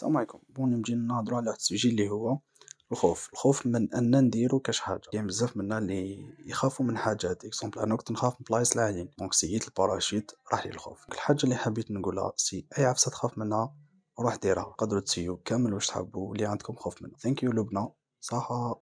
السلام عليكم. bon نجي نهضروا على واحد ال sujet اللي هو الخوف. الخوف من أن نديرو كاش حاجة. كاين بزاف منا اللي يخافوا من حاجات exemple أنا كنت نخاف من بلايص العاليين donc سييت الباراشوت راح لي الخوف. الحاجة اللي حبيت نقولها c'est أي عفسة تخاف منها روح ديرها. قدروا تسيو كامل واش تحبوا اللي عندكم خوف منه. thank you لبنى. صحة.